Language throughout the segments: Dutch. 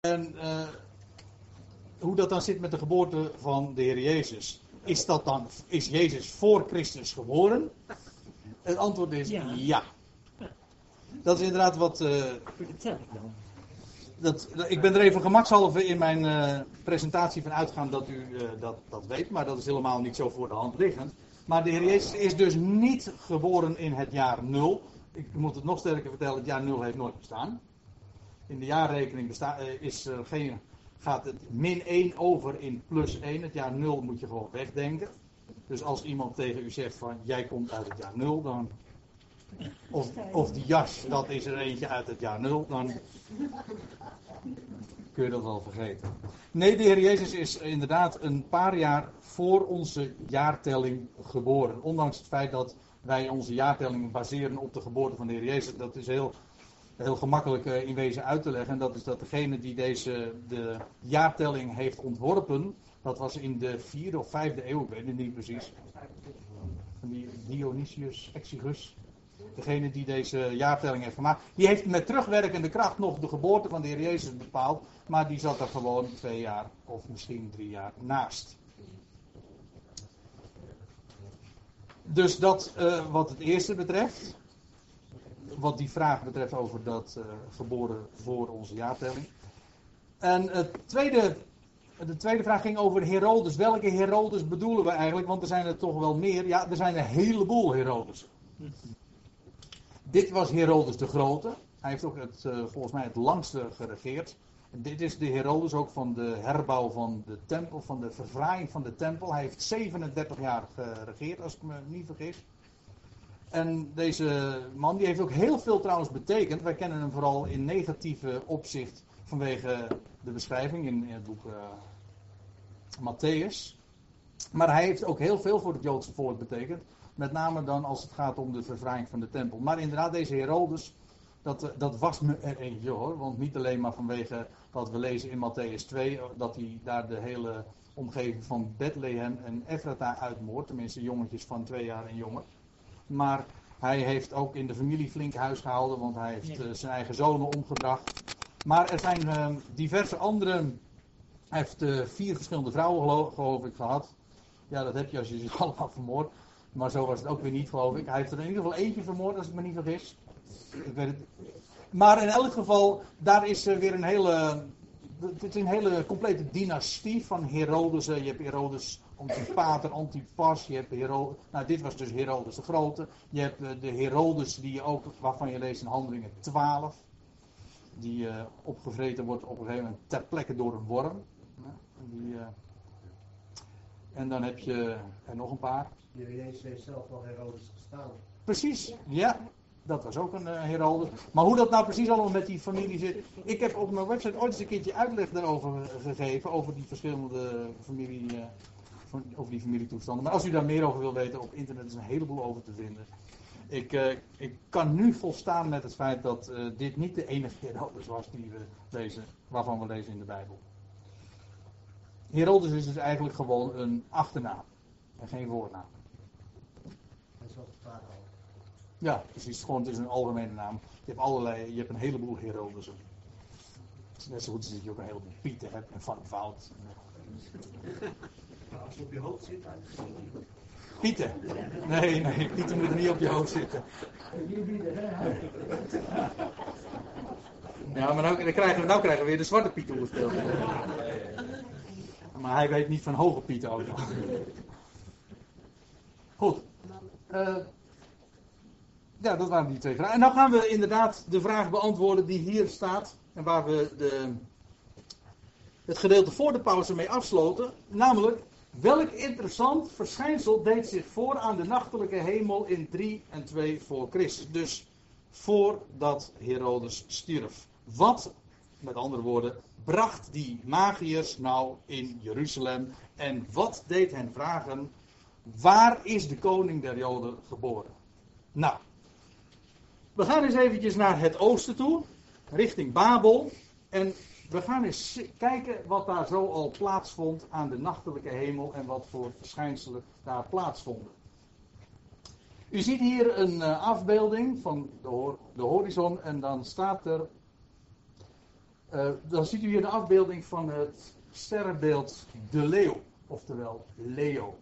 En uh, hoe dat dan zit met de geboorte van de Heer Jezus. Is dat dan, is Jezus voor Christus geboren? Het antwoord is ja. ja. Dat is inderdaad wat. Uh, dat, ik ben er even gemakshalve in mijn uh, presentatie van uitgaan dat u dat, dat weet, maar dat is helemaal niet zo voor de hand liggend. Maar de Heer Jezus is dus niet geboren in het jaar 0. Ik moet het nog sterker vertellen, het jaar 0 heeft nooit bestaan. In de jaarrekening besta- is er geen gaat het min 1 over in plus 1. Het jaar 0 moet je gewoon wegdenken. Dus als iemand tegen u zegt van jij komt uit het jaar 0, dan. Of, of die jas, dat is er eentje uit het jaar 0, dan kun je dat wel vergeten. Nee, de Heer Jezus is inderdaad een paar jaar voor onze jaartelling geboren. Ondanks het feit dat wij onze jaartelling baseren op de geboorte van de Heer Jezus. Dat is heel heel gemakkelijk eh, in wezen uit te leggen. En dat is dat degene die deze de jaartelling heeft ontworpen, dat was in de vierde of vijfde eeuw, ik weet het niet precies. Dionysius Exigus. Degene die deze jaartelling heeft gemaakt. Die heeft met terugwerkende kracht nog de geboorte van de Heer Jezus bepaald. Maar die zat er gewoon twee jaar of misschien drie jaar naast. Dus dat uh, wat het eerste betreft wat die vraag betreft over dat geboren voor onze jaartelling. En tweede, de tweede vraag ging over Herodes. Welke Herodes bedoelen we eigenlijk? Want er zijn er toch wel meer. Ja, er zijn een heleboel Herodes. Dit was Herodes de Grote. Hij heeft ook het, uh, volgens mij het langste geregeerd. En dit is de Herodes ook van de herbouw van de tempel, van de verfraaiing van de tempel. Hij heeft 37 jaar geregeerd, als ik me niet vergis. En deze man die heeft ook heel veel trouwens betekend. Wij kennen hem vooral in negatieve opzicht vanwege de beschrijving in, het boek uh, Matthäus. Maar hij heeft ook heel veel voor het Joodse volk betekend. Met name dan als het gaat om de vervrijing van de tempel. Maar inderdaad, deze Herodes, dat, eh, dat was me er eentje hoor. Want niet alleen maar vanwege wat we lezen in Matthäus 2, dat hij daar de hele omgeving van Bethlehem en Ephrata uitmoordt. Tenminste, jongetjes van twee jaar en jonger. Maar hij heeft ook in de familie flink huis gehouden, want hij heeft uh, zijn eigen zonen omgebracht. Maar er zijn uh, diverse andere. Hij heeft uh, vier verschillende vrouwen, geloof, geloof, ik, gehad. Ja, dat heb je als je ze allemaal vermoord. Maar zo was het ook weer niet, geloof ik. Hij heeft er in ieder geval eentje vermoord, als ik me niet vergis. Ik weet het. Maar in elk geval, daar is weer een hele. Het is een hele complete dynastie van Herodes. Je hebt Herodes Antipater, Antipas, je hebt Herodes, nou dit was dus Herodes de Grote. Je hebt uh, de Herodes die ook, waarvan je leest in Handelingen 12. Die uh, opgevreten wordt op een gegeven moment ter plekke door een worm. Die, uh, en dan heb je er nog een paar. Jezus heeft zelf wel Herodes gestaan. Precies, ja. Dat was ook een uh. Maar hoe dat nou precies allemaal met die familie zit. Ik heb op mijn website ooit eens een keertje uitleg daarover gegeven. Over die verschillende familie over die familietoestanden. Maar als u daar meer over wil weten, op internet is een heleboel over te vinden. Ik, ik kan nu volstaan met het feit dat dit niet de enige Herodes was die we lezen, waarvan we lezen in de Bijbel. Herodes is dus eigenlijk gewoon een achternaam en geen voornaam. Dat is wat vader. Ja, precies. Gewoon, het is een algemene naam. Je hebt allerlei, je hebt een heleboel Herodesen. Het is net zo goed als dat je ook een heleboel Pieten hebt en Van Fout. Als je op je hoofd zit, dan. Pieten? Nee, nee, Pieten moet niet op je hoofd zitten. Ja, maar nou, dan krijgen we, nou krijgen we weer de zwarte Piet toegespeeld. Maar hij weet niet van hoge Pieten ook nog. Goed. Uh, ja, dat waren die twee vragen. En dan gaan we inderdaad de vraag beantwoorden die hier staat. En waar we de, het gedeelte voor de pauze mee afsloten. Namelijk, welk interessant verschijnsel deed zich voor aan de nachtelijke hemel in 3 en 2 voor Christus? Dus voordat Herodes stierf. Wat, met andere woorden, bracht die magiërs nou in Jeruzalem? En wat deed hen vragen, waar is de koning der Joden geboren? Nou, we gaan eens eventjes naar het oosten toe, richting Babel. En we gaan eens kijken wat daar zo al plaatsvond aan de nachtelijke hemel en wat voor verschijnselen daar plaatsvonden. U ziet hier een uh, afbeelding van de, de, horizon en dan staat er Eh, dan ziet u hier de afbeelding van het sterrenbeeld de leeuw, oftewel Leo.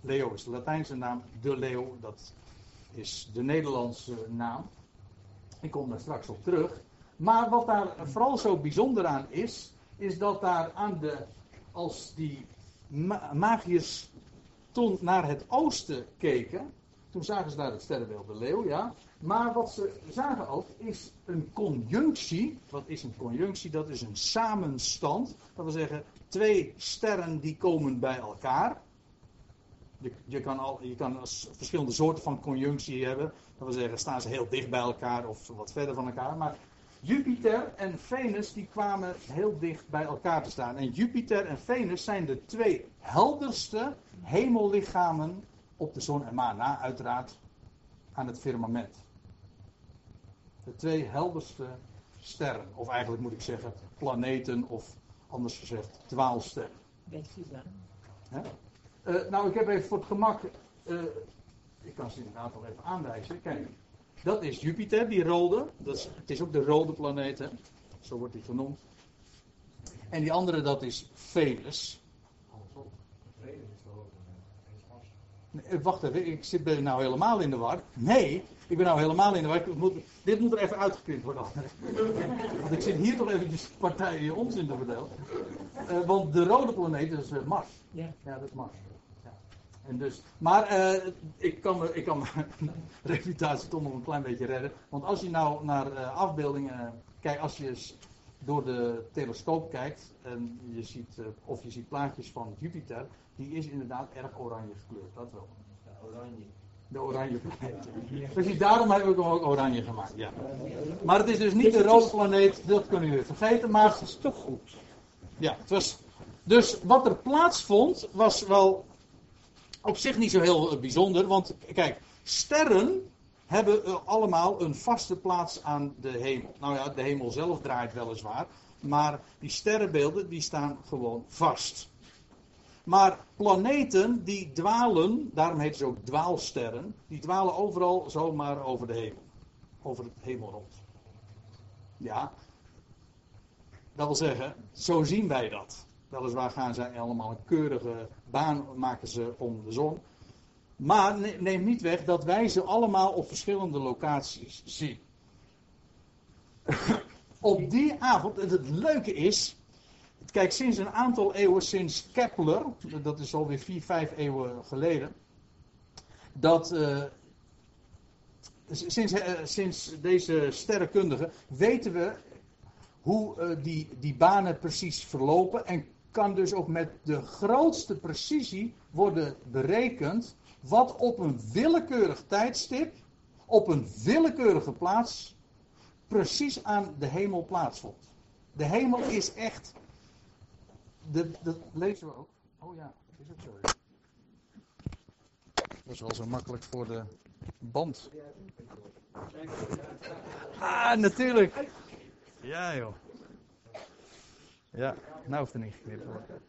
Leo is de Latijnse naam, de leeuw, dat is de Nederlandse naam. Ik kom daar straks op terug. Maar wat daar vooral zo bijzonder aan is, is dat daar aan de, als die ma magiërs toen naar het oosten keken, toen zagen ze daar het sterrenbeeld de leeuw, ja. Maar wat ze zagen ook is een conjunctie. Wat is een conjunctie? Dat is een samenstand. Dat wil zeggen, twee sterren die komen bij elkaar. Je, je, kan, al, je kan verschillende soorten van conjunctie hebben. Dat wil zeggen, staan ze heel dicht bij elkaar of wat verder van elkaar. Maar Jupiter en Venus die kwamen heel dicht bij elkaar te staan. En Jupiter en Venus zijn de twee helderste hemellichamen op de zon en maan. Na uiteraard aan het firmament. De twee helderste sterren. Of eigenlijk moet ik zeggen planeten of anders gezegd dwaalsterren. Weet je dat? Uh, nou, ik heb even voor het gemak. Uh, ik kan ze inderdaad wel even aanwijzen. Kijk, dat is Jupiter, die rode. Dat is, het is ook de rode planeet, hè? zo wordt hij genoemd. En die andere, dat is Venus. Nee, wacht even, ik zit, ben nou helemaal in de war. Nee, ik ben nou helemaal in de war. Moet, dit moet er even uitgeprint worden. Want ik zit hier toch eventjes partijen onzin te vertellen. Uh, want de rode planeet is Mars. Ja. ja, dat is Mars. En dus, maar uh, ik kan, ik kan mijn reputatie toch nog een klein beetje redden. Want als je nou naar uh, afbeeldingen kijkt, als je door de telescoop kijkt en je ziet, uh, of je ziet plaatjes van Jupiter, die is inderdaad erg oranje gekleurd, dat wel. Ja, oranje. De oranje planeet. Precies daarom hebben we hem ook oranje gemaakt, ja. Maar het is dus niet de rode planeet, dat kunnen jullie vergeten, maar... Het is toch goed. Ja, het was... Dus wat er plaatsvond, was wel op zich niet zo heel eh, bijzonder, want kijk, sterren hebben uh, allemaal een vaste plaats aan de hemel. Nou ja, de hemel zelf draait weliswaar, maar die sterrenbeelden die staan gewoon vast. Maar planeten die dwalen, daarom heet ze ook dwaalsterren, die dwalen overal zomaar over de hemel. Over het hemelrond. Ja, dat wil zeggen, zo zien wij dat. Weliswaar gaan zij allemaal een keurige baan maken ze om de zon. Maar neem niet weg dat wij ze allemaal op verschillende locaties zien. op die avond, en het leuke is, kijk, sinds een aantal eeuwen, sinds Kepler, dat is alweer vier, vijf eeuwen geleden, dat uh, sinds, uh, sinds deze sterrenkundigen weten we hoe uh, die, die banen precies verlopen en kan dus ook met de grootste precisie worden berekend wat op een willekeurig tijdstip, op een willekeurige plaats, precies aan de hemel plaatsvond. De hemel is echt, dat lezen we ook. Oh ja, is het zo. Dat is wel zo makkelijk voor de band. Ah, natuurlijk. Ja joh. Ja, nou hoeft er niet geknipt te worden.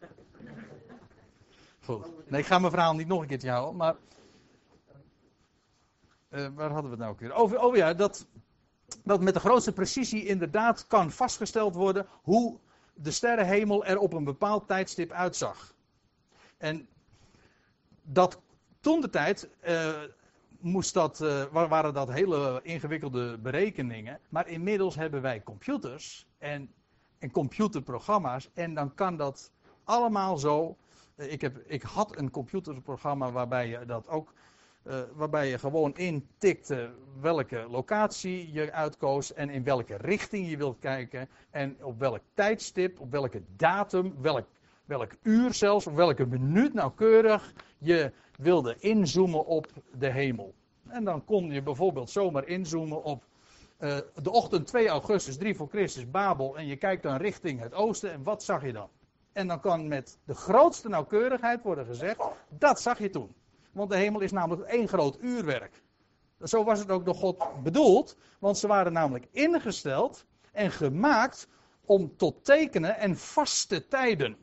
Goed. Nee, ik ga mijn verhaal niet nog een keertje houden, maar. Uh, waar hadden we het nou weer? Over, oh ja, dat, dat met de grootste precisie inderdaad kan vastgesteld worden hoe de sterrenhemel er op een bepaald tijdstip uitzag. En dat toen de tijd uh, moest dat, uh, waren dat hele ingewikkelde berekeningen. Maar inmiddels hebben wij computers en en computerprogramma's. En dan kan dat allemaal zo. Eh, ik, heb, ik had een computerprogramma waarbij je dat ook. Uh, waarbij je gewoon intikte welke locatie je uitkoos en in welke richting je wilt kijken. En op welk tijdstip, op welke datum, welk, welk uur zelfs, op welke minuut nauwkeurig je wilde inzoomen op de hemel. En dan kon je bijvoorbeeld zomaar inzoomen op uh, de ochtend 2 augustus, 3 voor Christus, Babel. En je kijkt dan richting het oosten. En wat zag je dan? En dan kan met de grootste nauwkeurigheid worden gezegd: dat zag je toen. Want de hemel is namelijk één groot uurwerk. Zo was het ook door God bedoeld. Want ze waren namelijk ingesteld en gemaakt om tot tekenen en vaste tijden.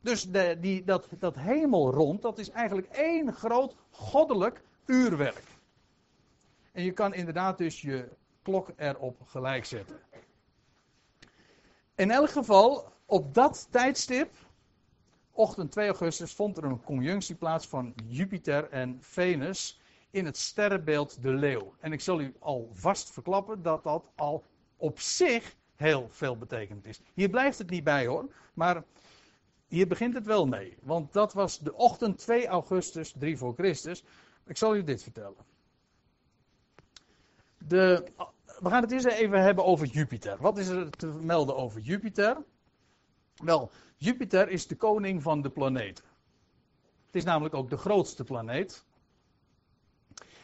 Dus de, die, dat, dat hemelrond, dat is eigenlijk één groot goddelijk uurwerk. En je kan inderdaad dus je klok erop gelijk zetten. in elk geval, op dat tijdstip, ochtend 2 augustus, vond er een conjunctie plaats van Jupiter en Venus in het sterrenbeeld de leeuw. En ik zal u alvast verklappen dat dat al op zich heel veel betekend is. Hier blijft het niet bij hoor, maar hier begint het wel mee. Want dat was de ochtend 2 augustus 3 voor Christus. Ik zal u dit vertellen. De, we gaan het eerst even hebben over Jupiter. Wat is er te melden over Jupiter? Wel, Jupiter is de koning van de planeten. Het is namelijk ook de grootste planeet.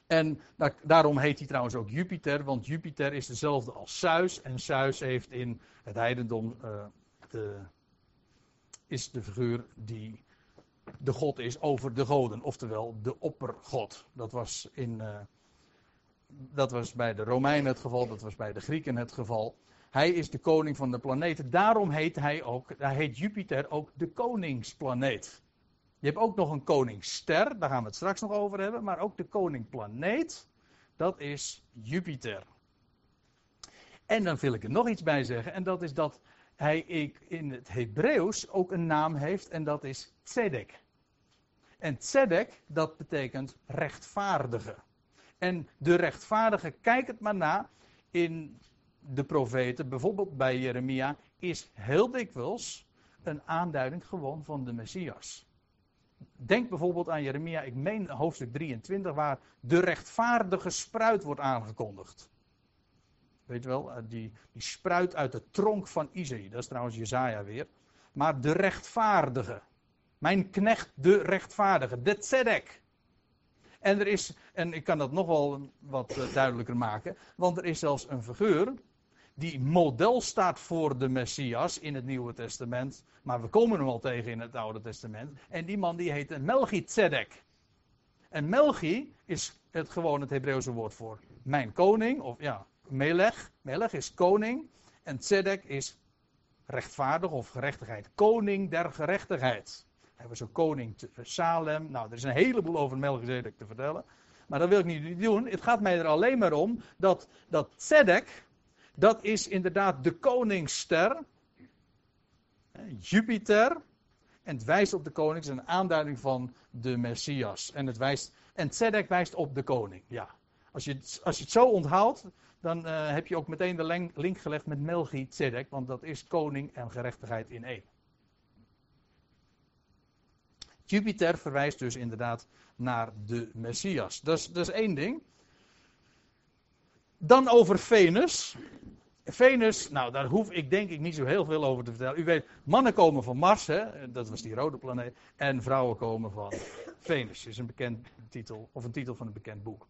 En daarom heet hij trouwens ook Jupiter, want Jupiter is dezelfde als Zeus. En Zeus heeft in het heidendom uh, de, is de figuur die de god is over de goden, oftewel de oppergod. Dat was, in, uh, dat was bij de Romeinen het geval, dat was bij de Grieken het geval. Hij is de koning van de planeten. Daarom heet hij ook, hij heet Jupiter ook de koningsplaneet. Je hebt ook nog een koningsster, daar gaan we het straks nog over hebben. Maar ook de koningplaneet, dat is Jupiter. En dan wil ik er nog iets bij zeggen. En dat is dat hij in het Hebreeuws ook een naam heeft. En dat is Tzedek. En Tzedek, dat betekent rechtvaardige. En de rechtvaardige, kijk het maar na. In de profeten, bijvoorbeeld bij Jeremia, is heel dikwijls een aanduiding gewoon van de Messias. Denk bijvoorbeeld aan Jeremia, ik meen hoofdstuk 23, waar de rechtvaardige spruit wordt aangekondigd. Weet je wel, eh, die, die spruit uit de tronk van Isaïe. Dat is trouwens Jezaja weer. Maar de rechtvaardige. Mijn knecht, de rechtvaardige. De tzedek. En er is, en ik kan dat nog wel wat eh, duidelijker maken. Want er is zelfs een figuur die model staat voor de Messias in het Nieuwe Testament. Maar we komen hem al tegen in het Oude Testament. En die man die heet Melchizedek. En Melchi is het gewoon het Hebreeuwse woord voor mijn koning. Of ja, Melech. Melech is koning. En Tzedek is rechtvaardig of gerechtigheid. Koning der gerechtigheid. Hij was een koning Salem. Nou, er is een heleboel over Melchizedek te vertellen. Maar dat wil ik niet doen. Het gaat mij er alleen maar om dat, dat Tzedek, dat is inderdaad de koningsster. Jupiter. En het wijst op de koning. Is een aanduiding van de Messias. En, het wijst, en Tzedek wijst op de koning. Ja. Als je, als je het zo onthoudt, dan uh, heb je ook meteen de link gelegd met Melchi Tzedek. Want dat is koning en gerechtigheid in één. Jupiter verwijst dus inderdaad naar de Messias. Dat is, dat is één ding. Dan over Venus. Venus, nou daar hoef ik denk ik niet zo heel veel over te vertellen. U weet, mannen komen van Mars, hè, dat was die rode planeet. En vrouwen komen van Venus, is een bekend titel, of een titel van een bekend boek.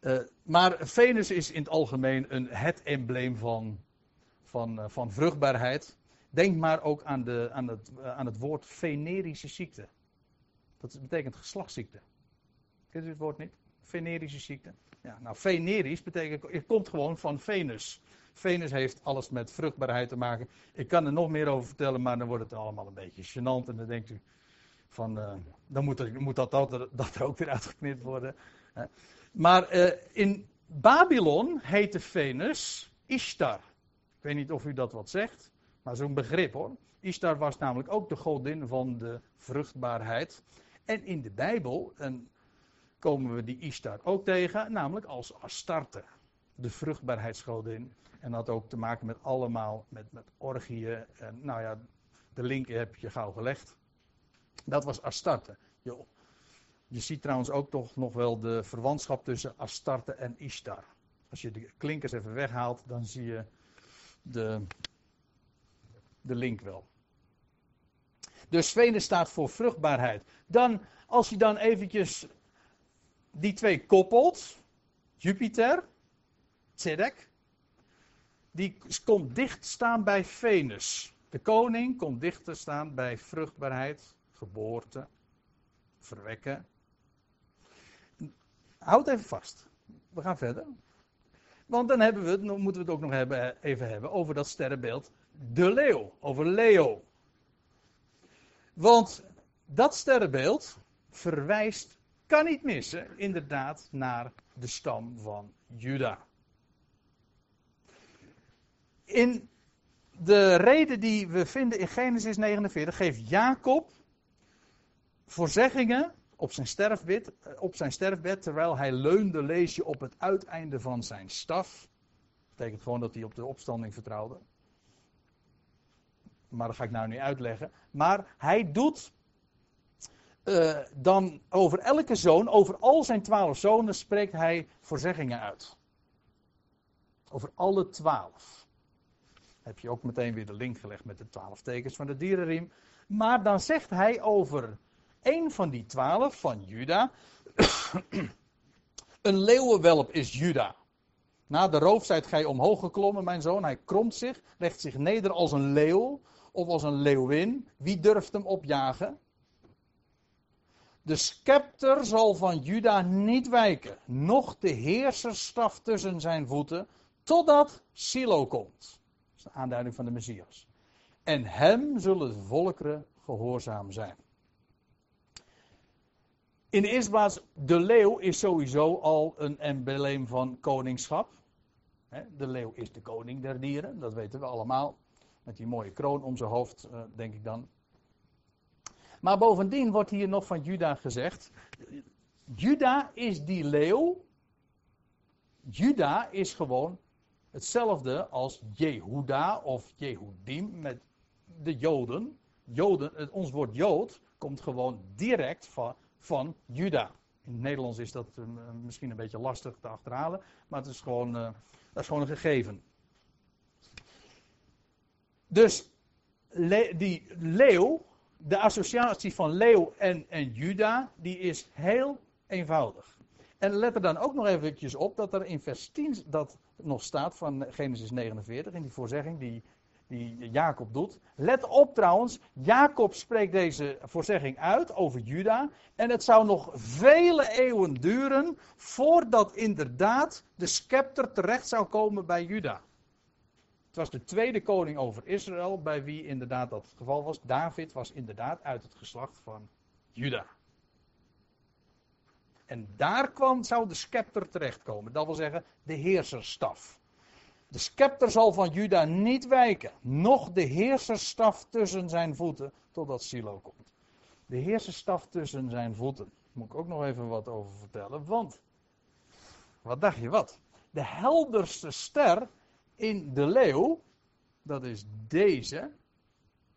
Uh, maar Venus is in het algemeen een, het embleem van, van, uh, van vruchtbaarheid. Denk maar ook aan, de, aan, het, uh, aan het woord venerische ziekte. Dat betekent geslachtsziekte. Kent u het woord niet? Venerische ziekte. Ja, nou, venerisch betekent, het komt gewoon van Venus. Venus heeft alles met vruchtbaarheid te maken. Ik kan er nog meer over vertellen, maar dan wordt het allemaal een beetje gênant. En dan denkt u van, uh, dan moet, moet dat, dat, dat, er ook weer uitgeknipt worden. Maar uh, in Babylon heette Venus Ishtar. Ik weet niet of u dat wat zegt, maar zo'n begrip hoor. Ishtar was namelijk ook de godin van de vruchtbaarheid. En in de Bijbel, en komen we die Ishtar ook tegen, namelijk als Astarte, de vruchtbaarheidsgodin. En dat ook te maken met allemaal, met, met orgieën. En nou ja, de link heb je gauw gelegd. Dat was Astarte. Je, je ziet trouwens ook toch nog wel de verwantschap tussen Astarte en Ishtar. Als je de klinkers even weghaalt, dan zie je de, de link wel. Dus Venus staat voor vruchtbaarheid. Dan, als je dan eventjes die twee koppelt, Jupiter, Tzedek, die komt dicht staan bij Venus. De koning komt dicht te staan bij vruchtbaarheid, geboorte, verwekken. Houd even vast. We gaan verder. Want dan hebben we moeten we het ook nog hebben, even hebben over dat sterrenbeeld, de leeuw, over Leo. Want dat sterrenbeeld verwijst kan niet missen, inderdaad, naar de stam van Juda. In de reden die we vinden in Genesis 49 geeft Jacob voorzeggingen op zijn, sterfbed, eh, op zijn sterfbed, terwijl hij leunde, lees je op het uiteinde van zijn staf. Dat betekent gewoon dat hij op de opstanding vertrouwde. Maar dat ga ik nou niet uitleggen. Maar hij doet uh, dan over elke zoon, over al zijn twaalf zonen, spreekt hij voorzeggingen uit. Over alle twaalf. Heb je ook meteen weer de link gelegd met de twaalf tekens van de dierenriem. Maar dan zegt hij over één van die twaalf, van Juda. een leeuwenwelp is Juda. Na de roof zijt gij omhoog geklommen, mijn zoon. Hij kromt zich, legt zich neder als een leeuw of als een leeuwin. Wie durft hem opjagen? De scepter zal van Juda niet wijken, noch de heerserstaf tussen zijn voeten, totdat Silo komt. Dat is de aanduiding van de Messias. En hem zullen volkeren gehoorzaam zijn. In de eerste plaats, de leeuw is sowieso al een embleem van koningschap. De leeuw is de koning der dieren, dat weten we allemaal. Met die mooie kroon om zijn hoofd, eh, denk ik dan. Maar bovendien wordt hier nog van Juda gezegd. Juda is die leeuw. Juda is gewoon hetzelfde als Jehuda of Jehudim met de Joden. Joden ons woord Jood komt gewoon direct van, van Juda. In het Nederlands is dat uh, misschien een beetje lastig te achterhalen, maar het is gewoon, dat is gewoon een gegeven. Dus die leeuw, de associatie van leeuw en, en Juda, die is heel eenvoudig. En let er dan ook nog eventjes op dat er in vers 10 dat nog staat van Genesis 49, in die voorzegging die, die Jacob doet. Let op trouwens, Jacob spreekt deze voorzegging uit over Juda. En het zou nog vele eeuwen duren voordat inderdaad de scepter terecht zou komen bij Juda. Het was de tweede koning over Israël, bij wie inderdaad dat het geval was. David was inderdaad uit het geslacht van Juda. En daar kwam, zou de scepter terechtkomen. Dat wil zeggen, de heerserstaf. De scepter zal van Juda niet wijken, noch de heerserstaf tussen zijn voeten, totdat Silo komt. De heerserstaf tussen zijn voeten. Daar moet ik ook nog even wat over vertellen, want, wat dacht je wat? De helderste ster in de leeuw, dat is deze.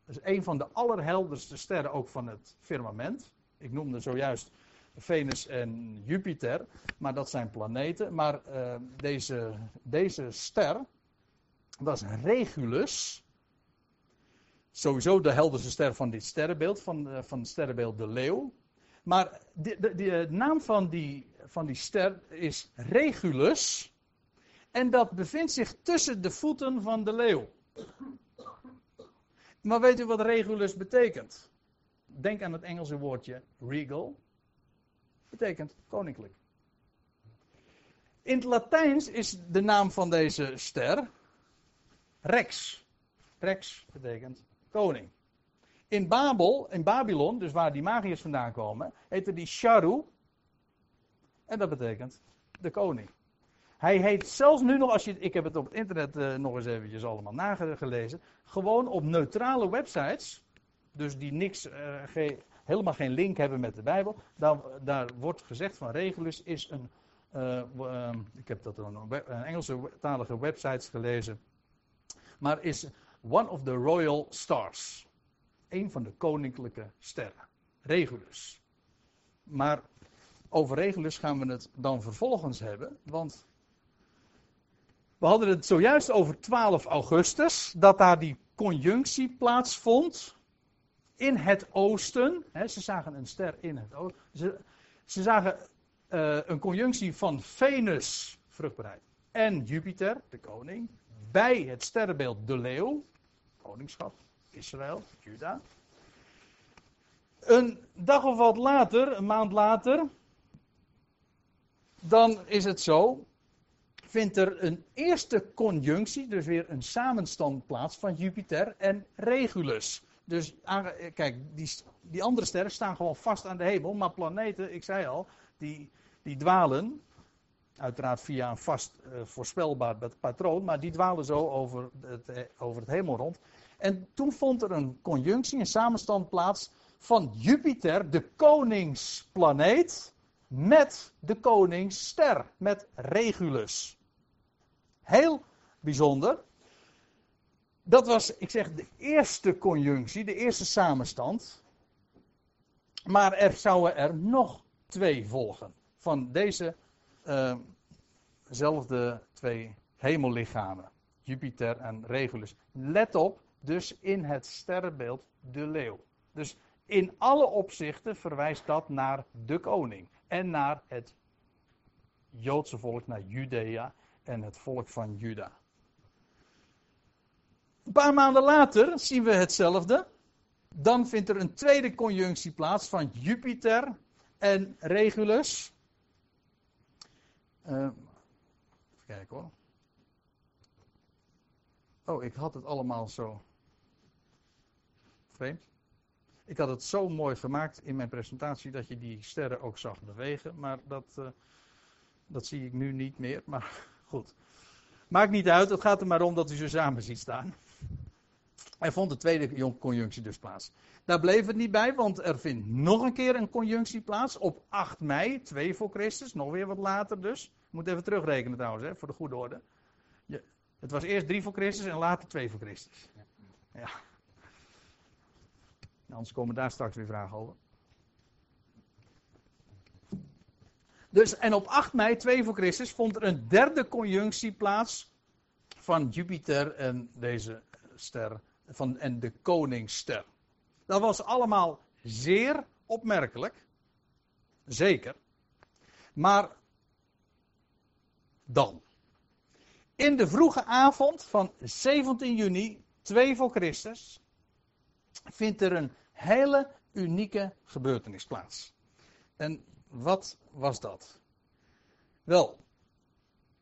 Is een van de allerhelderste sterren ook van het firmament. Ik noemde zojuist Venus en Jupiter, maar dat zijn planeten. Maar uh, deze, deze ster, is Regulus. Sowieso de helderste ster van dit sterrenbeeld, van, uh, van het sterrenbeeld de leeuw. Maar de, de, de naam van die, van die ster is Regulus. En dat bevindt zich tussen de voeten van de leeuw. Maar weet u wat Regulus betekent? Denk aan het Engelse woordje regal. Betekent koninklijk. In het Latijns is de naam van deze ster Rex. Rex betekent koning. In Babel, in Babylon, dus waar die magiërs vandaan komen, heette die Sharu. En dat betekent de koning. Hij heet zelfs nu nog, als je, ik heb het op het internet uh, nog eens eventjes allemaal nagelezen, gewoon op neutrale websites, dus die niks, ge, helemaal geen link hebben met de Bijbel, daar, daar wordt gezegd van Regulus is een, uh, ik heb dat op Engelse talige websites gelezen, maar is one of the royal stars. Een van de koninklijke sterren. Regulus. Maar over Regulus gaan we het dan vervolgens hebben, want we hadden het zojuist over 12 augustus, dat daar die conjunctie plaatsvond in het oosten. ze zagen een ster in het oosten. Ze, ze zagen uh, een conjunctie van Venus, vruchtbaarheid, en Jupiter, de koning, bij het sterrenbeeld de leeuw, koningschap, Israël, Juda. Een dag of wat later, een maand later, dan is het zo vindt er een eerste conjunctie, dus weer een samenstand plaats van Jupiter en Regulus. Dus kijk, die, die andere sterren staan gewoon vast aan de hemel, maar planeten, ik zei al, die, die dwalen. Uiteraard via een vast uh, voorspelbaar patroon, maar die dwalen zo over het, eh, over het hemel rond. En toen vond er een conjunctie, een samenstand plaats van Jupiter, de koningsplaneet, met de koningsster, met Regulus. Heel bijzonder. Dat was, ik zeg, de eerste conjunctie, de eerste samenstand. Maar er zouden er nog twee volgen. Van dezezelfde uh twee hemellichamen. Jupiter en Regulus. Let op, dus in het sterrenbeeld de leeuw. Dus in alle opzichten verwijst dat naar de koning. En naar het Joodse volk, naar Judea en het volk van Juda. Een paar maanden later zien we hetzelfde. Dan vindt er een tweede conjunctie plaats van Jupiter en Regulus. Uh, even kijken hoor. Oh, ik had het allemaal zo vreemd. Ik had het zo mooi gemaakt in mijn presentatie dat je die sterren ook zag bewegen. Maar dat, uh, dat zie ik nu niet meer. Maar goed. Maakt niet uit, het gaat er maar om dat u ze samen ziet staan. Er vond de tweede conjunctie dus plaats. Daar bleef het niet bij, want er vindt nog een keer een conjunctie plaats op 8 mei, 2 voor Christus, nog weer wat later dus. Ik moet even terugrekenen trouwens, hè, voor de goede orde. Het was eerst 3 voor Christus en later 2 voor Christus. Ja. Anders komen daar straks weer vragen over. Dus, en op 8 mei, 2 voor Christus, vond er een derde conjunctie plaats van Jupiter en deze ster van, en de koningsster. Dat was allemaal zeer opmerkelijk. Zeker. Maar dan. In de vroege avond van 17 juni, 2 voor Christus, vindt er een hele unieke gebeurtenis plaats. En wat was dat? Wel,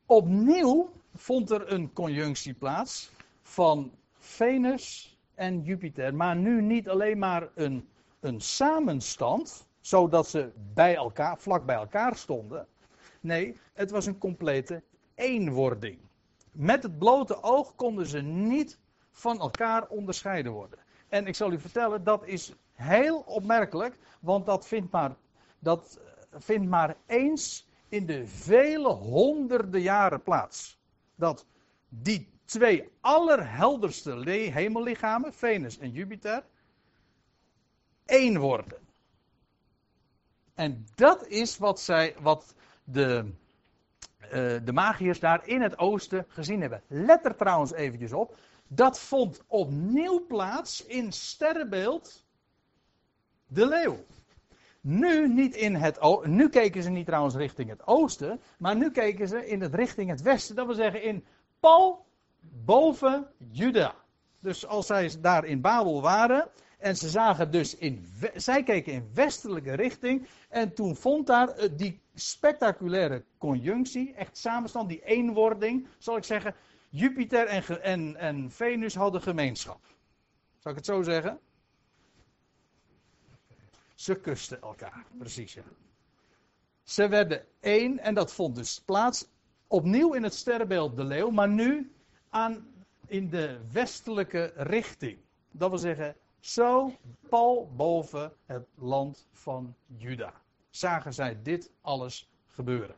opnieuw vond er een conjunctie plaats van Venus en Jupiter. Maar nu niet alleen maar een, een samenstand, zodat ze bij elkaar, vlak bij elkaar stonden. Nee, het was een complete eenwording. Met het blote oog konden ze niet van elkaar onderscheiden worden. En ik zal u vertellen, dat is heel opmerkelijk, want dat vindt maar, dat vindt maar eens in de vele honderden jaren plaats. Dat die twee allerhelderste hemellichamen, Venus en Jupiter, één worden. En dat is wat, zij, wat de, uh, de magiërs daar in het oosten gezien hebben. Let er trouwens eventjes op. Dat vond opnieuw plaats in sterrenbeeld de leeuw. Nu, niet in het, nu keken ze niet trouwens richting het oosten, maar nu keken ze in het richting het westen. Dat wil zeggen in Pal boven Juda. Dus als zij daar in Babel waren en ze zagen dus in, zij keken in westelijke richting en toen vond daar eh, die spectaculaire conjunctie, echt samenstand, die eenwording, zal ik zeggen, Jupiter en, en, en Venus hadden gemeenschap. Zal ik het zo zeggen? Ze kusten elkaar, precies ja. Ze werden één en dat vond dus plaats opnieuw in het sterrenbeeld de leeuw, maar nu aan, in de westelijke richting. Dat wil zeggen, zo pal boven het land van Juda. Zagen zij dit alles gebeuren.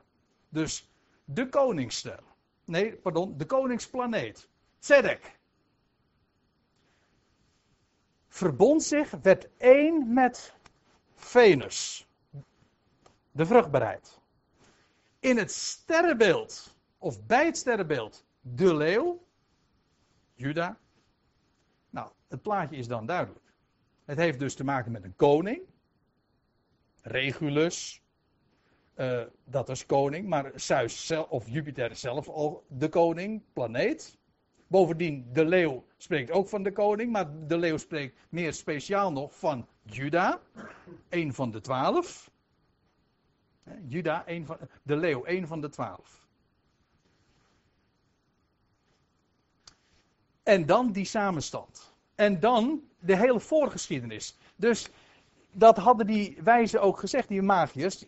Dus de koningsster. Nee, pardon, de koningsplaneet. Zedek. Verbond zich, werd één met Venus. De vruchtbaarheid. In het sterrenbeeld, of bij het sterrenbeeld, de leeuw, Juda. Nou, het plaatje is dan duidelijk. Het heeft dus te maken met een koning, Regulus, uh, dat is koning, maar Zeus of Jupiter zelf de koning, planeet. Bovendien, de leeuw spreekt ook van de koning, maar de leeuw spreekt meer speciaal nog van Juda, een van de twaalf. Juda, een van, de leeuw, een van de twaalf. En dan die samenstand. En dan de hele voorgeschiedenis. Dus dat hadden die wijzen ook gezegd, die magiërs.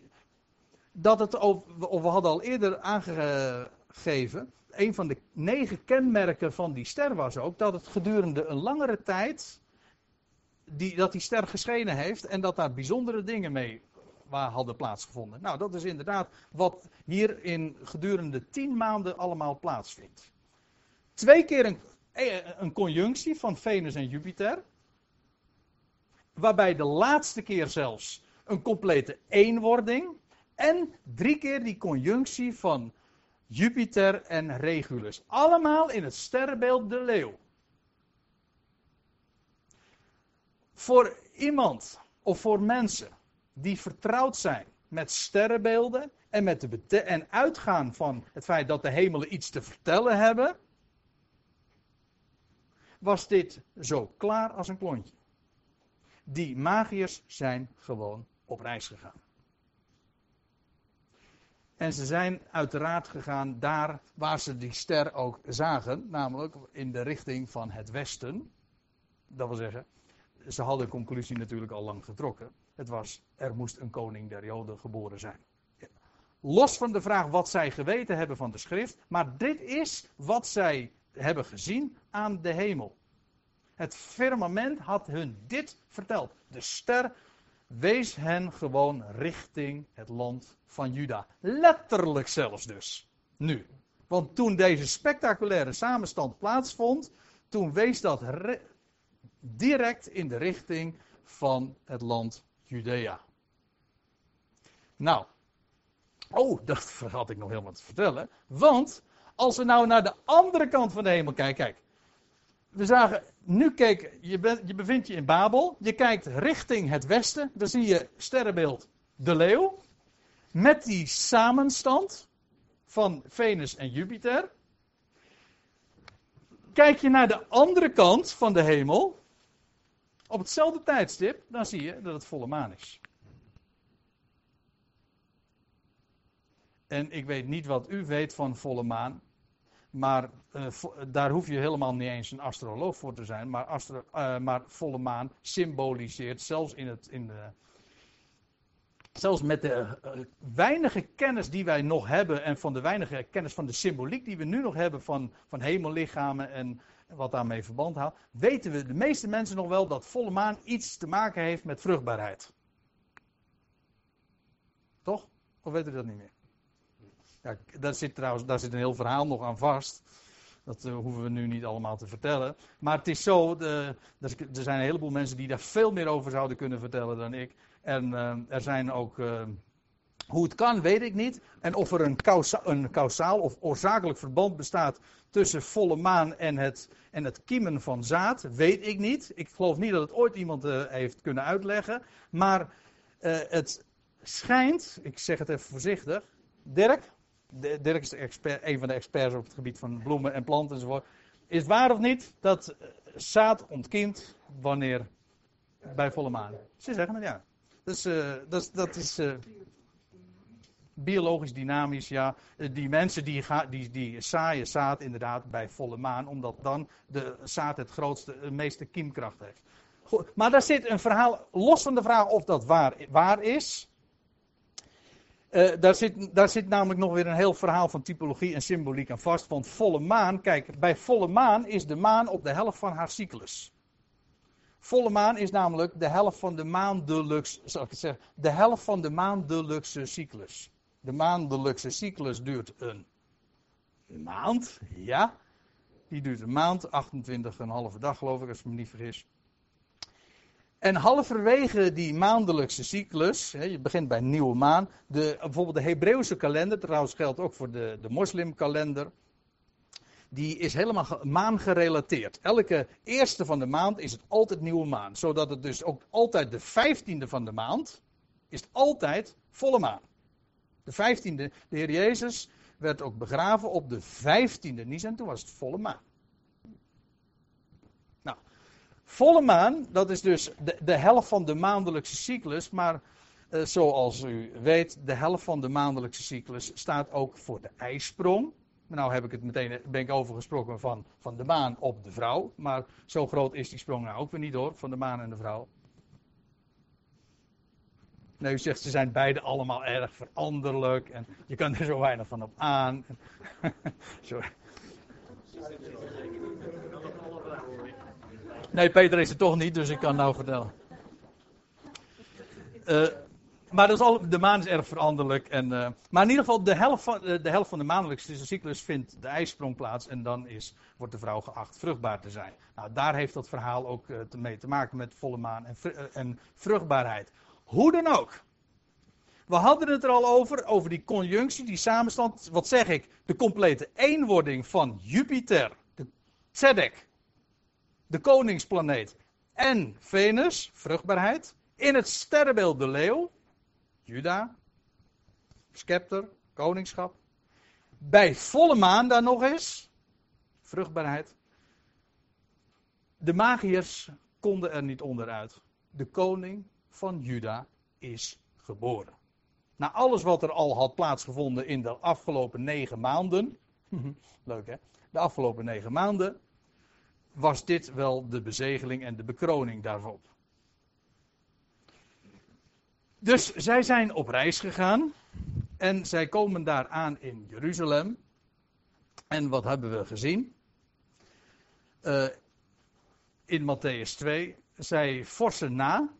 dat het of we hadden al eerder aangegeven, een van de negen kenmerken van die ster was ook dat het gedurende een langere tijd die, dat die ster geschenen heeft en dat daar bijzondere dingen mee waar hadden plaatsgevonden. Nou, dat is inderdaad wat hier in gedurende tien maanden allemaal plaatsvindt. Twee keer een, eh, een conjunctie van Venus en Jupiter. Waarbij de laatste keer zelfs een complete eenwording. En drie keer die conjunctie van Jupiter en Regulus. Allemaal in het sterrenbeeld de leeuw. Voor iemand of voor mensen die vertrouwd zijn met sterrenbeelden en, met de en uitgaan van het feit dat de hemelen iets te vertellen hebben, was dit zo klaar als een klontje. Die magiërs zijn gewoon op reis gegaan. En ze zijn uiteraard gegaan daar waar ze die ster ook zagen, namelijk in de richting van het westen. Dat wil zeggen, ze hadden de conclusie natuurlijk al lang getrokken. Het was, er moest een koning der Joden geboren zijn. Los van de vraag wat zij geweten hebben van de schrift, maar dit is wat zij hebben gezien aan de hemel. Het firmament had hun dit verteld. De ster wees hen gewoon richting het land van Juda. Letterlijk zelfs dus. Nu. Want toen deze spectaculaire samenstand plaatsvond, toen wees dat direct in de richting van het land Judea. Nou, oh, dat had ik nog helemaal te vertellen. Want als we nou naar de andere kant van de hemel kijken, kijk. We zagen, nu kijk, je, je bevindt je in Babel. Je kijkt richting het westen. Dan zie je sterrenbeeld de leeuw. Met die samenstand van Venus en Jupiter. Kijk je naar de andere kant van de hemel op hetzelfde tijdstip, dan zie je dat het volle maan is. En ik weet niet wat u weet van volle maan. Maar uh, daar hoef je helemaal niet eens een astroloog voor te zijn. Maar, uh, maar volle maan symboliseert, zelfs, in het, in de, zelfs met de uh, weinige kennis die wij nog hebben. En van de weinige kennis van de symboliek die we nu nog hebben van, van hemellichamen en wat daarmee verband houdt, weten we de meeste mensen nog wel dat volle maan iets te maken heeft met vruchtbaarheid. Toch? Of weten we dat niet meer? Ja, daar zit trouwens daar zit een heel verhaal nog aan vast. Dat uh, hoeven we nu niet allemaal te vertellen. Maar het is zo, de, er zijn een heleboel mensen die daar veel meer over zouden kunnen vertellen dan ik. En uh, er zijn ook, uh, hoe het kan, weet ik niet. En of er een, kausa een kausaal of oorzakelijk verband bestaat tussen volle maan en het, en het kiemen van zaad, weet ik niet. Ik geloof niet dat het ooit iemand heeft kunnen uitleggen. Maar het schijnt, ik zeg het even voorzichtig. Dirk, Dirk is expert, een van de experts op het gebied van bloemen en planten enzovoort. Is het waar of niet dat eh, zaad ontkiemt wanneer bij volle maan? Ze zeggen het ja. Dus, uh, dat, dat is uh, biologisch dynamisch, ja. Die mensen die, ga, die, die zaaien zaad inderdaad bij volle maan, omdat dan de zaad het grootste, de meeste kiemkracht heeft. Goed, maar daar zit een verhaal, los van de vraag of dat waar, waar is. Uh, daar, zit, daar zit namelijk nog weer een heel verhaal van typologie en symboliek aan vast. Want volle maan, kijk, bij volle maan is de maan op de helft van haar cyclus. Volle maan is namelijk de helft van de maandelijkse, zal ik zeggen, de helft van de maandelijkse cyclus. De maandelijkse cyclus duurt een maand, ja. Die duurt een maand, 28,5 dag geloof ik, als ik me niet vergis. En halverwege die maandelijkse cyclus, je begint bij nieuwe maan, de, bijvoorbeeld de Hebreeuwse kalender, trouwens geldt ook voor de, de moslimkalender, die is helemaal maangerelateerd. Elke eerste van de maand is het altijd nieuwe maan, zodat het dus ook altijd de vijftiende van de maand is altijd volle maan. De vijftiende, de Heer Jezus werd ook begraven op de vijftiende Nisan, toen was het volle maan. Nou, volle maan, dat is dus de, de helft van de maandelijkse cyclus, maar uh, zoals u weet, de helft van de maandelijkse cyclus staat ook voor de ijsprong. Nou heb ik het meteen, ben ik overgesproken van, van de maan op de vrouw, maar zo groot is die sprong nou ook weer niet hoor, van de maan en de vrouw. Nee, u zegt ze zijn beide allemaal erg veranderlijk en je kan er zo weinig van op aan. Sorry. Nee, Peter is er toch niet, dus ik kan nou vertellen. Uh, maar dat is al, de maan is erg veranderlijk. En, uh, maar in ieder geval, de helft van de, helft van de maandelijkse cyclus vindt de ijsprong plaats. En dan is, wordt de vrouw geacht vruchtbaar te zijn. Nou, daar heeft dat verhaal ook uh, mee te maken met volle maan en, en vruchtbaarheid. Hoe dan ook. We hadden het er al over, over die conjunctie, die samenstand. Wat zeg ik? De complete eenwording van Jupiter, de Tzedek, de koningsplaneet en Venus, vruchtbaarheid. In het sterrenbeeld de leeuw, Juda, scepter, koningschap. Bij volle maan dan nog eens, vruchtbaarheid. De magiërs konden er niet onderuit. De koning van Juda is geboren. Na alles wat er al had plaatsgevonden in de afgelopen negen maanden. Leuk hè? De afgelopen negen maanden. Was dit wel de bezegeling en de bekroning daarop. Dus zij zijn op reis gegaan. En zij komen daar aan in Jeruzalem. En wat hebben we gezien? Uh, in Matthäus 2. Zij forsen na.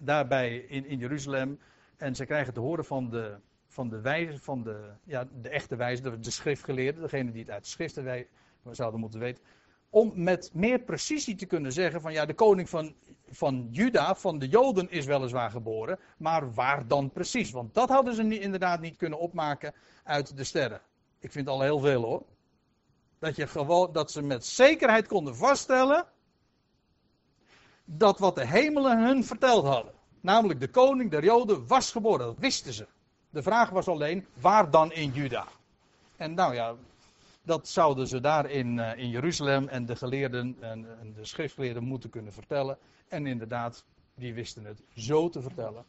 Daarbij in, in Jeruzalem. En zij krijgen te horen van de, van de wijze, van de, ja, de echte wijze, de, de schriftgeleerden, degene die het uit de schriften zouden moeten weten. Om met meer precisie te kunnen zeggen van ja, de koning van van Juda, van de Joden, is weliswaar geboren. Maar waar dan precies? Want dat hadden ze inderdaad niet kunnen opmaken uit de sterren. Ik vind al heel veel hoor. Dat, je gewoon, dat ze met zekerheid konden vaststellen. dat wat de hemelen hun verteld hadden. Namelijk de koning der Joden was geboren. Dat wisten ze. De vraag was alleen, waar dan in Juda? En nou ja, dat zouden ze daar in, uh, in Jeruzalem en de geleerden en, en, de schriftgeleerden moeten kunnen vertellen. En inderdaad, die wisten het zo te vertellen.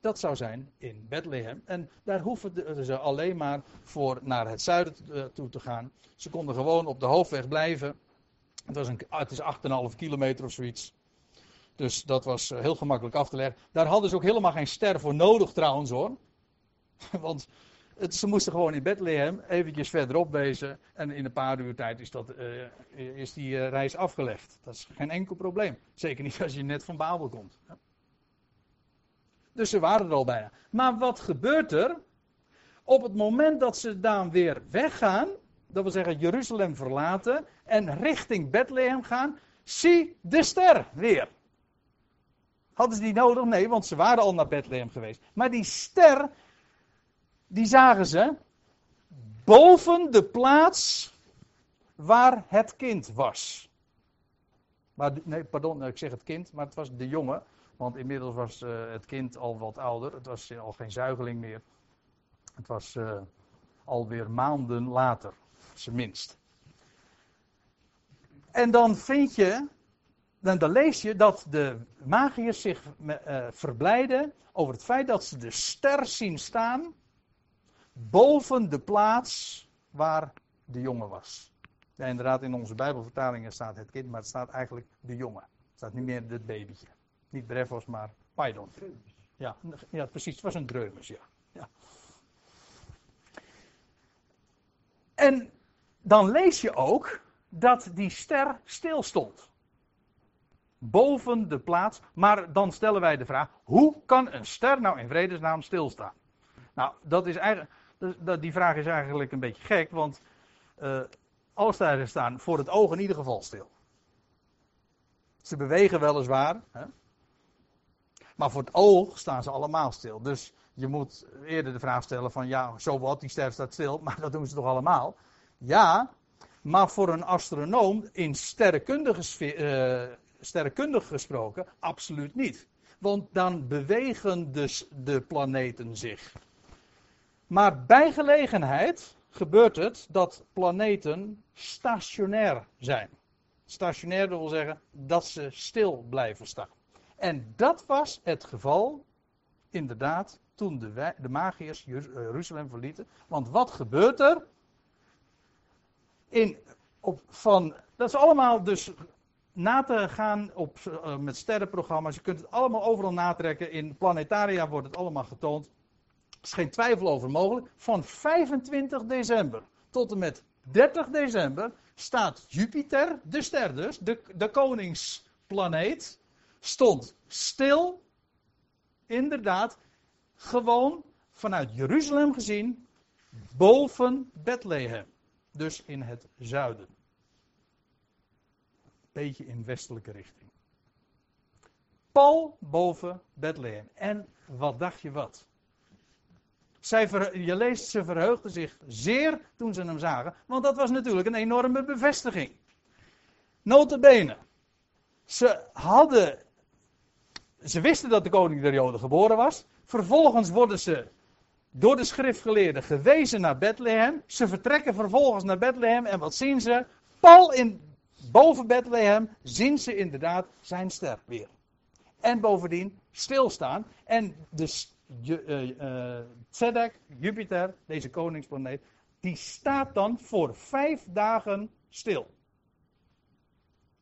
Dat zou zijn in Bethlehem. En daar hoeven ze alleen maar voor naar het zuiden eh, toe te gaan. Ze konden gewoon op de hoofdweg blijven. Het, was een, het is 8,5 kilometer of zoiets. Dus dat was eh, heel gemakkelijk af te leggen. Daar hadden ze ook helemaal geen ster voor nodig trouwens hoor. Want het, ze moesten gewoon in Bethlehem eventjes verderop wezen. En in een paar uur tijd is, dat, uh, is die uh, reis afgelegd. Dat is geen enkel probleem. Zeker niet als je net van Babel komt. Dus ze waren er al bijna. Maar wat gebeurt er? Op het moment dat ze dan weer weggaan, dat wil zeggen Jeruzalem verlaten en richting Bethlehem gaan, zie de ster weer. Hadden ze die nodig? Nee, want ze waren al naar Bethlehem geweest. Maar die ster die zagen ze boven de plaats waar het kind was. Maar, nee, pardon, ik zeg het kind, maar het was de jongen. Want inmiddels was uh, het kind al wat ouder. Het was al geen zuigeling meer. Het was uh, alweer maanden later, minst. En dan vind je, dan, dan lees je dat de magiërs zich uh, verblijden over het feit dat ze de ster zien staan boven de plaats waar de jongen was. Ja, inderdaad, in onze Bijbelvertalingen staat het kind, maar het staat eigenlijk de jongen. Het staat niet meer het babytje. Niet Brevos, maar Paidon. Ja, ja, precies. Het was een dreumes, ja. ja. En dan lees je ook dat die ster stilstond. Boven de plaats. Maar dan stellen wij de vraag: hoe kan een ster nou in vredesnaam stilstaan? Nou, dat is eigenlijk. Dus die vraag is eigenlijk een beetje gek, want uh, alle sterren staan voor het oog in ieder geval stil. Ze bewegen weliswaar, hè? maar voor het oog staan ze allemaal stil. Dus je moet eerder de vraag stellen van ja, zo wat, die ster staat stil, maar dat doen ze toch allemaal? Ja, maar voor een astronoom in sterrenkundige, uh, sterrenkundig gesproken absoluut niet. Want dan bewegen dus de planeten zich. Maar bij gelegenheid gebeurt het dat planeten stationair zijn. Stationair wil zeggen dat ze stil blijven staan. En dat was het geval, inderdaad, toen de, de magiërs Jeruzalem verlieten. Want wat gebeurt er? In, op, van, dat is allemaal dus na te gaan op, uh, met sterrenprogramma's. Je kunt het allemaal overal natrekken. In planetaria wordt het allemaal getoond. Is geen twijfel over mogelijk. Van 25 december tot en met 30 december staat Jupiter, de ster dus, de, de koningsplaneet, stond stil. Inderdaad, gewoon vanuit Jeruzalem gezien, boven Bethlehem. Dus in het zuiden. Beetje in westelijke richting. Pal boven Bethlehem. En wat dacht je wat? Zij je leest, ze verheugden zich zeer toen ze hem zagen, want dat was natuurlijk een enorme bevestiging. Notabene, ze hadden, ze wisten dat de koning der Joden geboren was. Vervolgens worden ze door de schriftgeleerden gewezen naar Bethlehem. Ze vertrekken vervolgens naar Bethlehem en wat zien ze? Pal in, boven Bethlehem zien ze inderdaad zijn ster weer. En bovendien stilstaan. En de uh, Tzedek, Jupiter, deze koningsplaneet, die staat dan voor vijf dagen stil.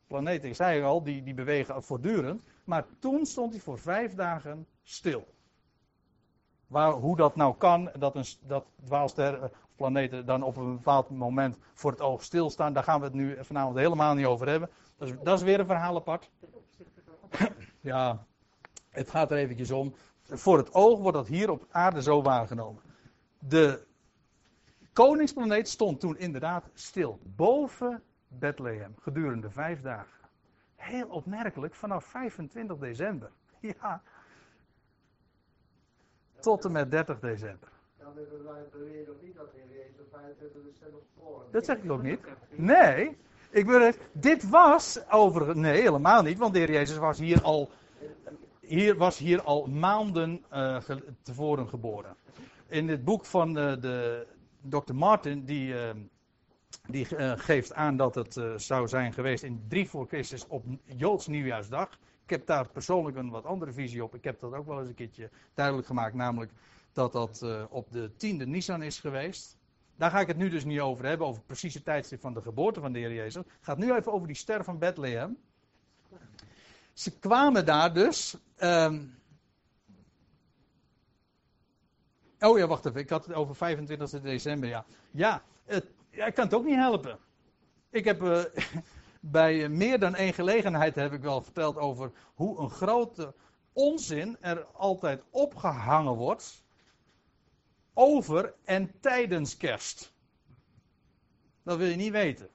Planeten, ik zei al, die, die bewegen voortdurend. Maar toen stond hij voor vijf dagen stil. Waar, hoe dat nou kan, dat, een, dat dwaalsterren of planeten dan op een bepaald moment voor het oog stilstaan, daar gaan we het nu vanavond helemaal niet over hebben. Dat is, dat is weer een verhaal apart. ja, het gaat er eventjes om. Voor het oog wordt dat hier op aarde zo waargenomen. De koningsplaneet stond toen inderdaad stil boven Bethlehem gedurende vijf dagen. Heel opmerkelijk, vanaf 25 december. Ja, tot en met 30 december. Dan niet dat Jezus 25 december. Dat zeg ik ook niet. Nee, ik wil dit was over. Nee, helemaal niet, want de Heer Jezus was hier al. Hier was hier al maanden uh, tevoren geboren. In het boek van uh, de Dr. Martin, die, uh, die geeft aan dat het zou zijn geweest in 3 voor Christus op Joods nieuwjaarsdag. Ik heb daar persoonlijk een wat andere visie op. Ik heb dat ook wel eens een keertje duidelijk gemaakt, namelijk dat dat op de tiende Nissan is geweest. Daar ga ik het nu dus niet over hebben, over het precieze tijdstip van de geboorte van de Heer Jezus. Het gaat nu even over die ster van Bethlehem. Ze kwamen daar dus. Um... Oh ja, wacht even. Ik had het over 25 december. Ja, ja, het, ik kan het ook niet helpen. Ik heb. Uh, bij meer dan één gelegenheid heb ik wel verteld over hoe een grote onzin er altijd opgehangen wordt over en tijdens kerst. Dat wil je niet weten.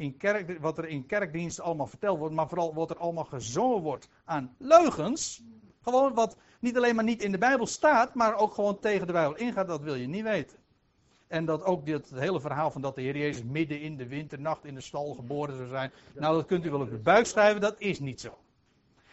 In kerk, wat er in kerkdiensten allemaal verteld wordt, maar vooral wat er allemaal gezongen wordt aan leugens. Gewoon wat niet alleen maar niet in de Bijbel staat, maar ook gewoon tegen de Bijbel ingaat, dat wil je niet weten. En dat ook dit hele verhaal van dat de Heer Jezus midden in de winternacht in de stal geboren zou zijn. Nou, dat kunt u wel op de buik schrijven, dat is niet zo.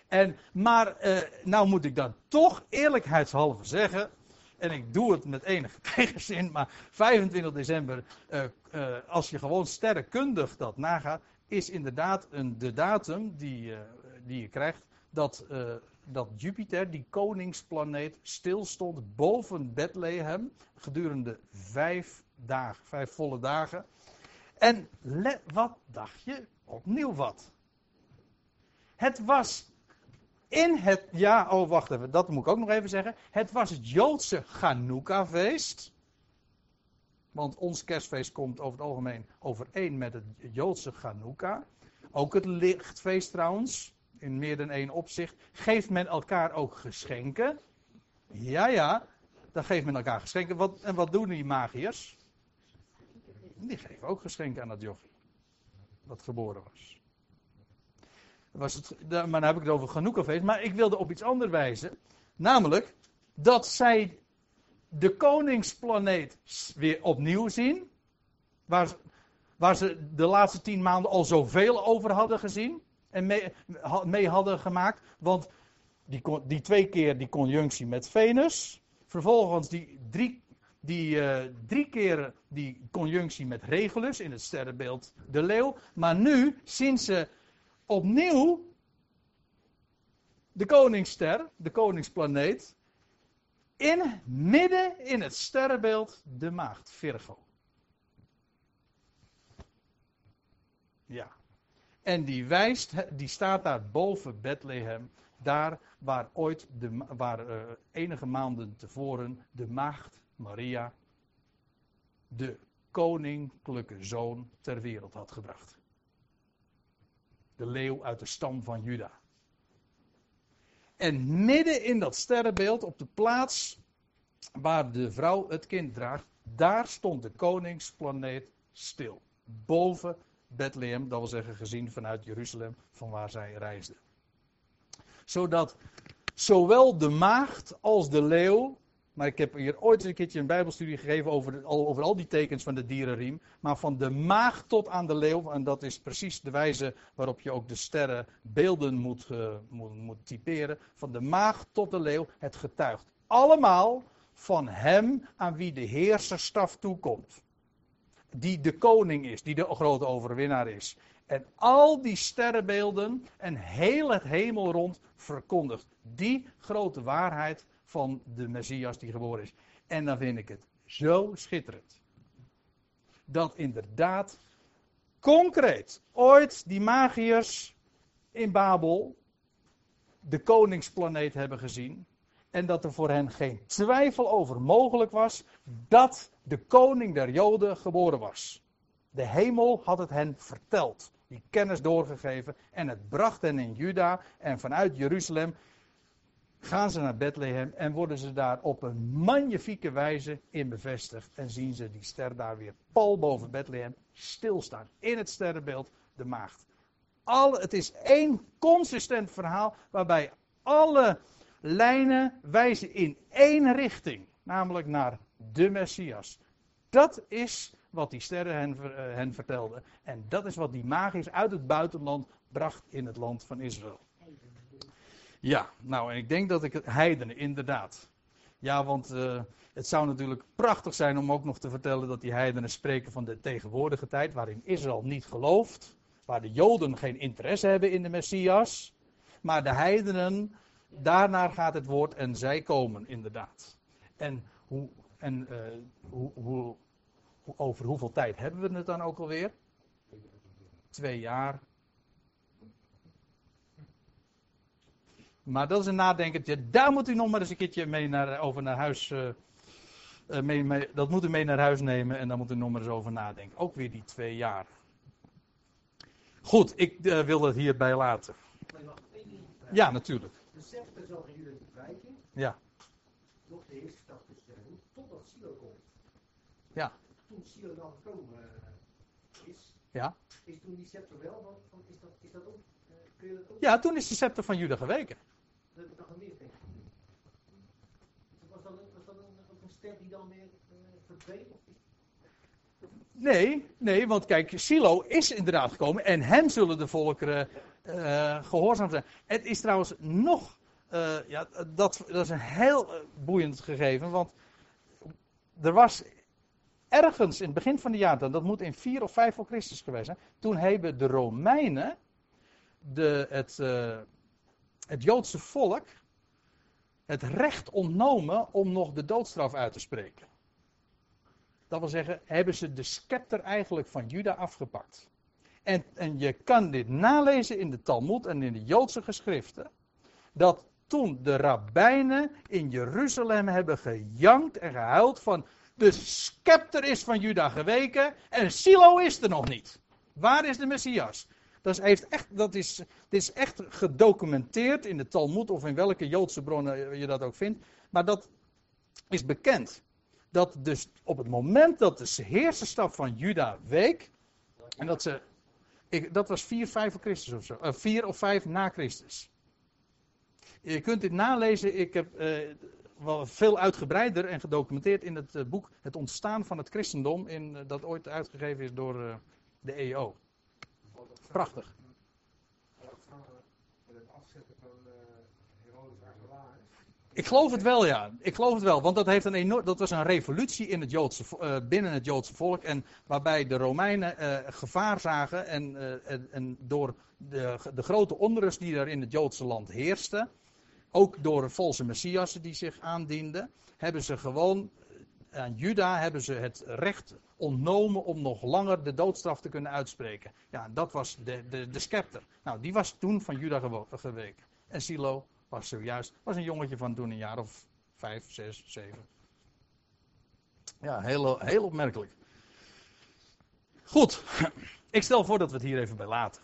En, maar, eh, nou moet ik dan toch eerlijkheidshalve zeggen. En ik doe het met enige tegenzin, maar 25 december, uh, uh, als je gewoon sterrenkundig dat nagaat, is inderdaad een, de datum die, uh, die je krijgt dat, dat Jupiter, die koningsplaneet, stilstond boven Bethlehem gedurende vijf dagen, vijf volle dagen. En wat dacht je? Opnieuw wat. Het was in het, ja, oh wacht even, dat moet ik ook nog even zeggen. Het was het Joodse Chanukka-feest. Want ons kerstfeest komt over het algemeen overeen met het Joodse Chanukka. Ook het lichtfeest trouwens in meer dan één opzicht. Geeft men elkaar ook geschenken? Ja, ja, dan geeft men elkaar geschenken. Wat, en wat doen die magiërs? Die geven ook geschenken aan dat jochie. Dat geboren was. Was het, maar dan heb ik het over genoeg Maar ik wilde op iets anders wijzen. Namelijk dat zij de koningsplaneet weer opnieuw zien. Waar, waar ze de laatste tien maanden al zoveel over hadden gezien en mee, hadden gemaakt. Want die, die twee keer die conjunctie met Venus. Vervolgens die drie, die, uh, drie keer die conjunctie met Regulus in het sterrenbeeld de leeuw. Maar nu zien ze opnieuw de koningsster, de koningsplaneet. In midden in het sterrenbeeld de maagd Virgo. Ja. En die wijst, die staat daar boven Bethlehem. Daar waar ooit, de, waar uh, enige maanden tevoren, de maagd Maria, de koninklijke zoon ter wereld had gebracht. De leeuw uit de stam van Juda. En midden in dat sterrenbeeld, op de plaats waar de vrouw het kind draagt, daar stond de koningsplaneet stil. Boven Bethlehem, dat wil zeggen gezien vanuit Jeruzalem, van waar zij reisde. Zodat zowel de maagd als de leeuw maar ik heb hier ooit een keertje een Bijbelstudie gegeven over, over al die tekens van de dierenriem. Maar van de maag tot aan de leeuw. En dat is precies de wijze waarop je ook de sterrenbeelden moet, uh, moet, moet typeren. Van de maag tot de leeuw. Het getuigt allemaal van hem aan wie de heerserstaf toekomt. Die de koning is, die de grote overwinnaar is. En al die sterrenbeelden en heel het hemel rond verkondigt die grote waarheid van de Messias die geboren is. En dan vind ik het zo schitterend. Dat inderdaad concreet ooit die magiërs in Babel de koningsplaneet hebben gezien. En dat er voor hen geen twijfel over mogelijk was dat de koning der Joden geboren was. De hemel had het hen verteld, die kennis doorgegeven. En het bracht hen in Juda en vanuit Jeruzalem gaan ze naar Bethlehem en worden ze daar op een magnifieke wijze in bevestigd. En zien ze die ster daar weer pal boven Bethlehem stilstaan. In het sterrenbeeld de maagd. Alle, het is één consistent verhaal waarbij alle lijnen wijzen in één richting. Namelijk naar de Messias. Dat is wat die sterren hen, uh, hen vertelden. En dat is wat die magisch uit het buitenland bracht in het land van Israël. Ja, nou, en ik denk dat ik het heidenen, inderdaad. Ja, want uh, het zou natuurlijk prachtig zijn om ook nog te vertellen dat die heidenen spreken van de tegenwoordige tijd, waarin Israël niet gelooft, waar de Joden geen interesse hebben in de Messias, maar de heidenen, daarnaar gaat het woord en zij komen, inderdaad. En, hoe, en uh, hoe, hoe, over hoeveel tijd hebben we het dan ook alweer? Twee jaar. Maar dat is een nadenkertje. Daar moet u nog maar eens een keertje mee naar, over naar huis. Uh, mee, mee, dat moet u mee naar huis nemen en daar moet u nog maar eens over nadenken. Ook weer die twee jaar. Goed, ik uh, wil het hierbij laten. Ja, natuurlijk. De scepter zal van jullie wijken. Ja. Nog de eerste stap te stellen, totdat Silo komt. Ja. Toen Silo dan gekomen uh, is, ja. is toen die scepter wel, van, is, dat, is dat ook, kun je dat ook? Ja, toen is de scepter van Juda geweken. Dat nog denk ik. Was dat, een, was dat ster die dan weer uh, verdween? Nee, nee, want kijk, Silo is inderdaad gekomen en hem zullen de volkeren uh, gehoorzaam zijn. Het is trouwens nog, uh, ja, dat, dat is een heel boeiend gegeven, want er was ergens in het begin van de jaar, dat moet in 4 of 5 voor Christus geweest zijn, toen hebben de Romeinen de, het, het Joodse volk het recht ontnomen om nog de doodstraf uit te spreken. Dat wil zeggen, hebben ze de scepter eigenlijk van Juda afgepakt. En, en je kan dit nalezen in de Talmud en in de Joodse geschriften. Dat toen de rabbijnen in Jeruzalem hebben gejankt en gehuild van de scepter is van Juda geweken en Silo is er nog niet. Waar is de Messias? Dat is, echt, dat is, dit is echt gedocumenteerd in de Talmud of in welke Joodse bronnen je dat ook vindt. Maar dat is bekend. Dat dus op het moment dat de heerserstaf van Juda week. En dat ze. Ik, dat was 4, 5 voor Christus of zo. Uh, 4 of 5 na Christus. Je kunt dit nalezen. Ik heb uh, wel veel uitgebreider en gedocumenteerd in het boek Het ontstaan van het christendom. In, dat ooit uitgegeven is door de EO. Prachtig. Ik geloof het wel, ja. Ik geloof het wel, want dat, heeft een enorm, dat was een revolutie in het Joodse, uh, binnen het Joodse volk. En waarbij de Romeinen uh, gevaar zagen en, uh, en, en, door de, de grote onrust die er in het Joodse land heerste, ook door valse messiassen die zich aandienden, hebben ze gewoon aan Juda hebben ze het recht ontnomen om nog langer de doodstraf te kunnen uitspreken. Ja, dat was de, de, de scepter. Nou, die was toen van Juda geweken. En Silo was zojuist, was een jongetje van toen een jaar of vijf, zes, zeven. Ja, heel, heel opmerkelijk. Goed, ik stel voor dat we het hier even bij laten.